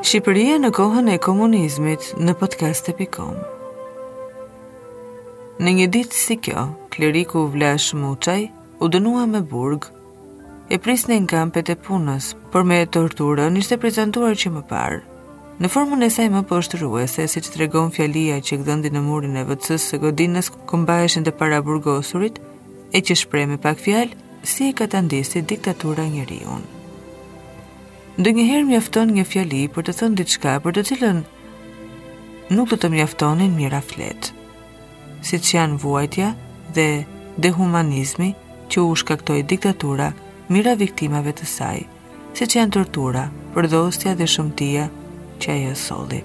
Shqipëria në kohën e komunizmit në podcast.com Në një ditë si kjo, kleriku Vlash Muçaj u dënua me burg. E prisnin kampet e punës, por me torturën ishte prezantuar që më parë. Në formën e saj më poshtëruese, siç tregon fjalia që gdhendi në murin e WC-së së godinës ku mbaheshin të paraburgosurit, e që shpreh me pak fjalë si e katandisi diktatura njeriun. Ndonjëherë mjafton një fjali për të thënë diçka për të cilën nuk do të mjaftonin mijëra fletë, siç janë vuajtja dhe dehumanizmi që u shkaktoi diktatura mijëra viktimave të saj, siç janë tortura, përdhosja dhe shëmtia që ajo solli.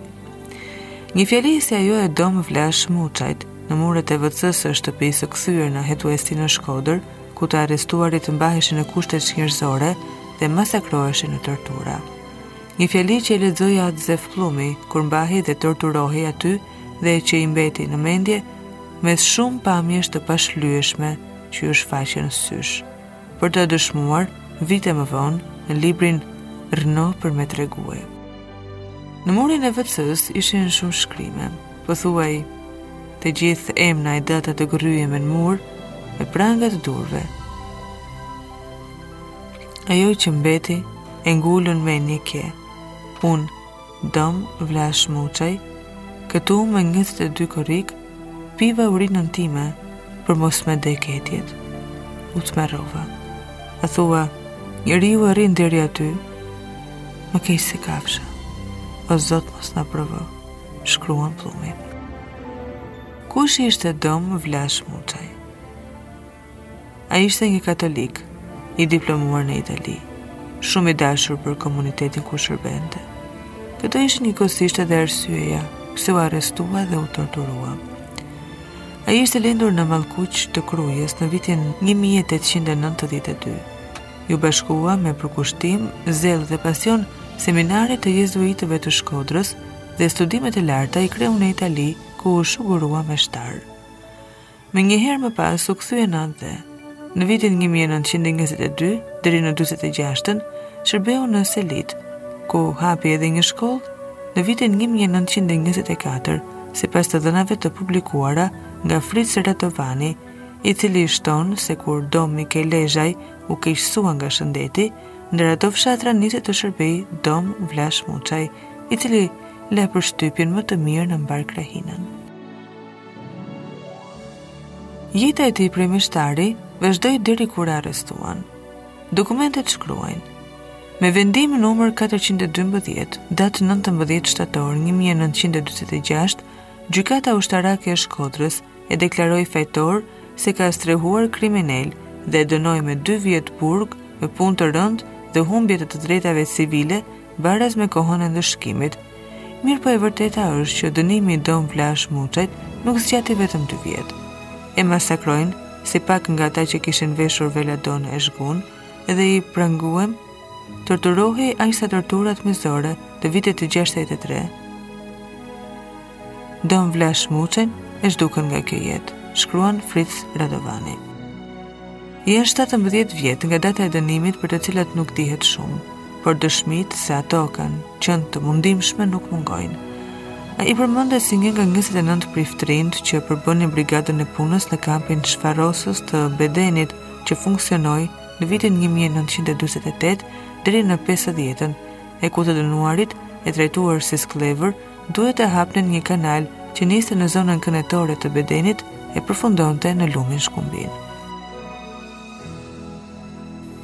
Një fjali si ajo e Dom Vlash Muçajt, në muret e WC-së së shtëpisë së kthyer në hetuesi në Shkodër, ku të arrestuarit mbaheshin në kushte çnjerëzore dhe masakroheshin në tortura. Një fjali që e lexoi At Zef Pllumi, kur mbahej dhe torturohej aty dhe që i mbeti në mendje, mes shumë pamjesh të pashlyeshme që iu shfaqën sysh. për ta dëshmuar vite më vonë në librin Rrno për me tregue. Në murin e WC-së ishin shumë shkrime, pothuaj të gjithë emna e data të gërryeme në mur me prangat e durve. Ajo që mbeti e ngulun në mendje kje, unë Dom Vlash Muçaj, Këtu me njëzet e dy korrik, piva urinën time për mos me dekë etjet. U tmerrova. A thua, njeriu arrin deri aty, më keq si kafsha. O zot mos na provo, shkruan Pllumi. Kush ishte Dom Vlash Muçaj? Ai ishte një katolik, i diplomuar në Itali, shumë i dashur për komunitetin ku shërbente. Këto ishin njëkohësisht edhe arsyeja, pse u arrestua dhe u torturua. Ai ishte lindur në Mallkuç të Krujës në vitin 1892. Iu bashkua me përkushtim, zell dhe pasion seminarit të jezuitëve të Shkodrës dhe studimet e larta i kreu në Itali, ku u shugurua meshtar. Menjëherë më pas u kthye në atdhe. Në vitin 1922 deri në 46-ën shërbeu në Selitë, ku hapi edhe një shkollë në vitin 1924, sipas të dhënave të publikuara nga Fritz Radovani, i cili shton se kur Dom Mikel Lezhaj u keqësua nga shëndeti, ndër ato fshatra nisi të shërbejë Dom Vlash Muçaj, i cili la përshtypjen më të mirë në mbarë krahinën. Jeta e tij prej meshtari vazhdoi deri kur e arrestuan. Dokumentet shkruajnë: Me vendim numër 412, datë 19 shtator 1946, Gjykata Ushtarake e Shkodrës e deklaroi fajtor se ka strehuar kriminelë dhe e dënoi me 2 vjet burg, me punë të rëndë dhe humbje të të drejtave civile, baraz me kohën e ndëshkimit, Mirëpo e vërteta është që dënimi i Dom Vlash Muçajt nuk zgjati vetëm dy vjet. E masakrojnë si pak nga ata që kishin veshur veladon e zhgun dhe i pranguem torturohet aq sa torturat mizore të vitit 63. Dom Vlash Muçajn e zhdukën nga kjo jetë, shkruan Fritz Radovani. Janë 17 vjet nga data e dënimit për të cilat nuk dihet shumë, por dëshmitë se ato kanë qenë të mundimshme nuk mungojnë. Ai përmendet si një nga 29 priftërinjtë që përbënin brigadën e punës në kampin shfarosës të Bedenit që funksionoi në vitin 1928 deri në 50-ën, e ku të dënuarit e trajtuar si skllevër duhet të hapnin një kanal që niste në zonën kënetore të Bedenit e përfundonte në lumin Shkumbin.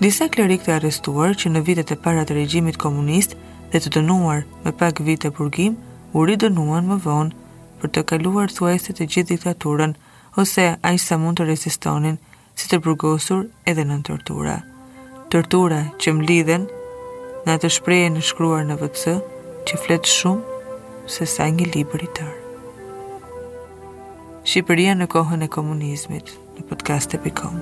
Disa klerikë të arrestuar që në vitet e para të regjimit komunist dhe të dënuar me pak vite burgim, u ridënuan më vonë për të kaluar thuajse të gjithë diktaturën ose aq sa mund të rezistonin si të burgosur edhe nën tortura. Tortura që mblidhen në atë shprehjen e shkruar në VS që flet shumë sesa një libër i tërë. Shqipëria në kohën e komunizmit në podcast.com.